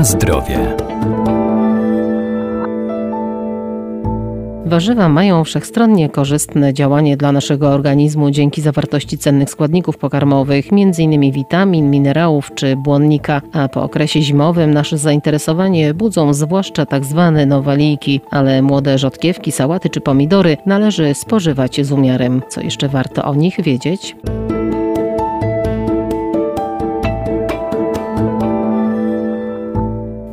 Na zdrowie. Warzywa mają wszechstronnie korzystne działanie dla naszego organizmu dzięki zawartości cennych składników pokarmowych, m.in. witamin, minerałów czy błonnika, a po okresie zimowym nasze zainteresowanie budzą zwłaszcza tzw. Tak nowaliki, ale młode rzodkiewki, sałaty czy pomidory należy spożywać z umiarem. Co jeszcze warto o nich wiedzieć?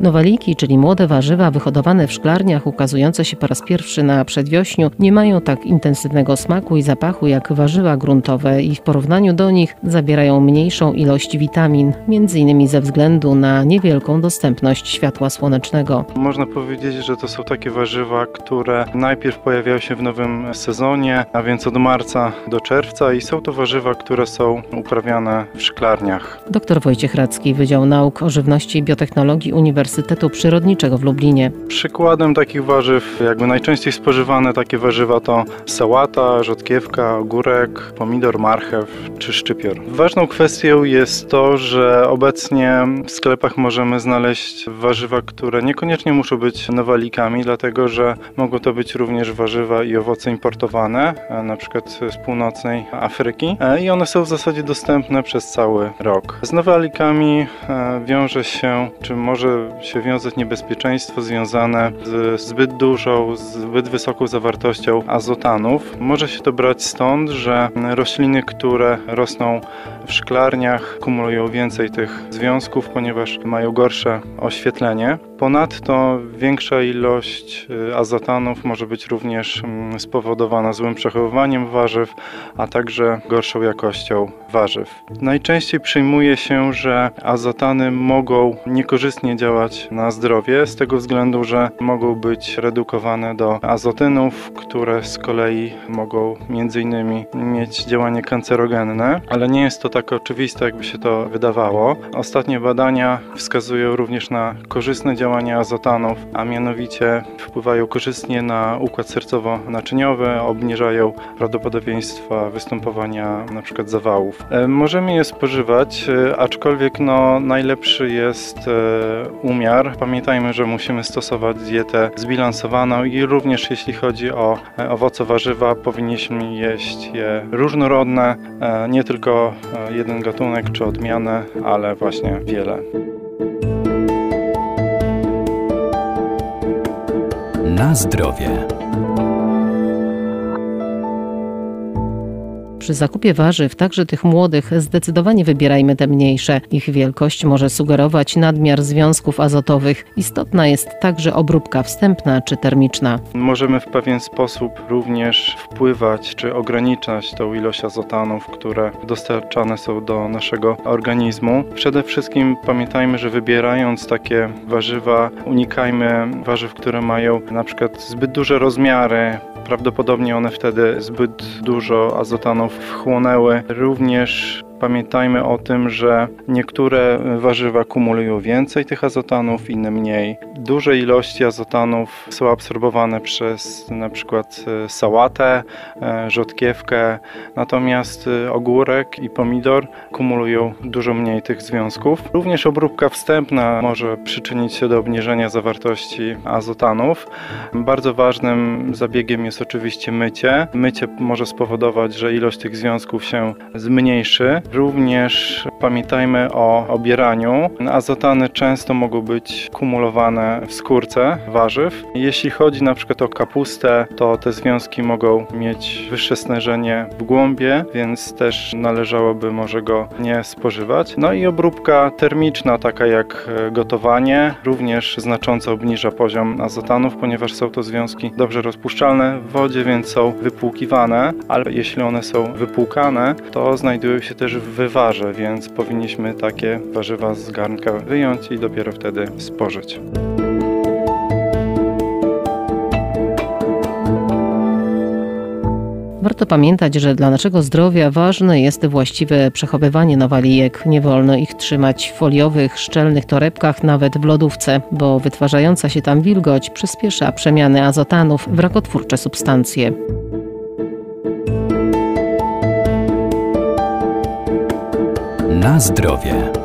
Nowaliki, czyli młode warzywa wyhodowane w szklarniach, ukazujące się po raz pierwszy na przedwiośniu, nie mają tak intensywnego smaku i zapachu jak warzywa gruntowe i w porównaniu do nich zabierają mniejszą ilość witamin, m.in. ze względu na niewielką dostępność światła słonecznego. Można powiedzieć, że to są takie warzywa, które najpierw pojawiają się w nowym sezonie, a więc od marca do czerwca i są to warzywa, które są uprawiane w szklarniach. Dr Wojciech Radzki, Wydział Nauk o Żywności i Biotechnologii Uniwersytetu Uniwersytetu Przyrodniczego w Lublinie. Przykładem takich warzyw, jakby najczęściej spożywane takie warzywa to sałata, rzodkiewka, ogórek, pomidor, marchew czy szczypior. Ważną kwestią jest to, że obecnie w sklepach możemy znaleźć warzywa, które niekoniecznie muszą być nowalikami, dlatego że mogą to być również warzywa i owoce importowane, na przykład z północnej Afryki e, i one są w zasadzie dostępne przez cały rok. Z nowalikami e, wiąże się, czy może się wiązać niebezpieczeństwo związane z zbyt dużą, zbyt wysoką zawartością azotanów. Może się to brać stąd, że rośliny, które rosną w szklarniach, kumulują więcej tych związków, ponieważ mają gorsze oświetlenie. Ponadto większa ilość y, azotanów może być również mm, spowodowana złym przechowywaniem warzyw, a także gorszą jakością warzyw. Najczęściej przyjmuje się, że azotany mogą niekorzystnie działać na zdrowie z tego względu, że mogą być redukowane do azotynów, które z kolei mogą innymi mieć działanie kancerogenne, ale nie jest to tak oczywiste, jakby się to wydawało. Ostatnie badania wskazują również na korzystne działanie działania azotanów, a mianowicie wpływają korzystnie na układ sercowo-naczyniowy, obniżają prawdopodobieństwa występowania np. zawałów. E, możemy je spożywać, e, aczkolwiek no, najlepszy jest e, umiar. Pamiętajmy, że musimy stosować dietę zbilansowaną i również jeśli chodzi o owoce, warzywa, powinniśmy jeść je różnorodne, nie tylko jeden gatunek czy odmianę, ale właśnie wiele. Na zdrowie. Przy zakupie warzyw, także tych młodych, zdecydowanie wybierajmy te mniejsze. Ich wielkość może sugerować nadmiar związków azotowych. Istotna jest także obróbka wstępna czy termiczna. Możemy w pewien sposób również wpływać czy ograniczać tą ilość azotanów, które dostarczane są do naszego organizmu. Przede wszystkim pamiętajmy, że wybierając takie warzywa, unikajmy warzyw, które mają na przykład zbyt duże rozmiary, Prawdopodobnie one wtedy zbyt dużo azotanów wchłonęły. Również Pamiętajmy o tym, że niektóre warzywa kumulują więcej tych azotanów, inne mniej. Duże ilości azotanów są absorbowane przez na przykład e, sałatę, e, rzodkiewkę, natomiast e, ogórek i pomidor kumulują dużo mniej tych związków. Również obróbka wstępna może przyczynić się do obniżenia zawartości azotanów. Bardzo ważnym zabiegiem jest oczywiście mycie. Mycie może spowodować, że ilość tych związków się zmniejszy. Również pamiętajmy o obieraniu. Azotany często mogą być kumulowane w skórce warzyw. Jeśli chodzi na przykład o kapustę, to te związki mogą mieć wyższe stężenie w głąbie, więc też należałoby może go nie spożywać. No i obróbka termiczna, taka jak gotowanie, również znacząco obniża poziom azotanów, ponieważ są to związki dobrze rozpuszczalne w wodzie, więc są wypłukiwane, ale jeśli one są wypłukane, to znajdują się też w więc powinniśmy takie warzywa z garnka wyjąć i dopiero wtedy spożyć. Warto pamiętać, że dla naszego zdrowia ważne jest właściwe przechowywanie nowalijek. Nie wolno ich trzymać w foliowych, szczelnych torebkach, nawet w lodówce, bo wytwarzająca się tam wilgoć przyspiesza przemianę azotanów w rakotwórcze substancje. Na zdrowie.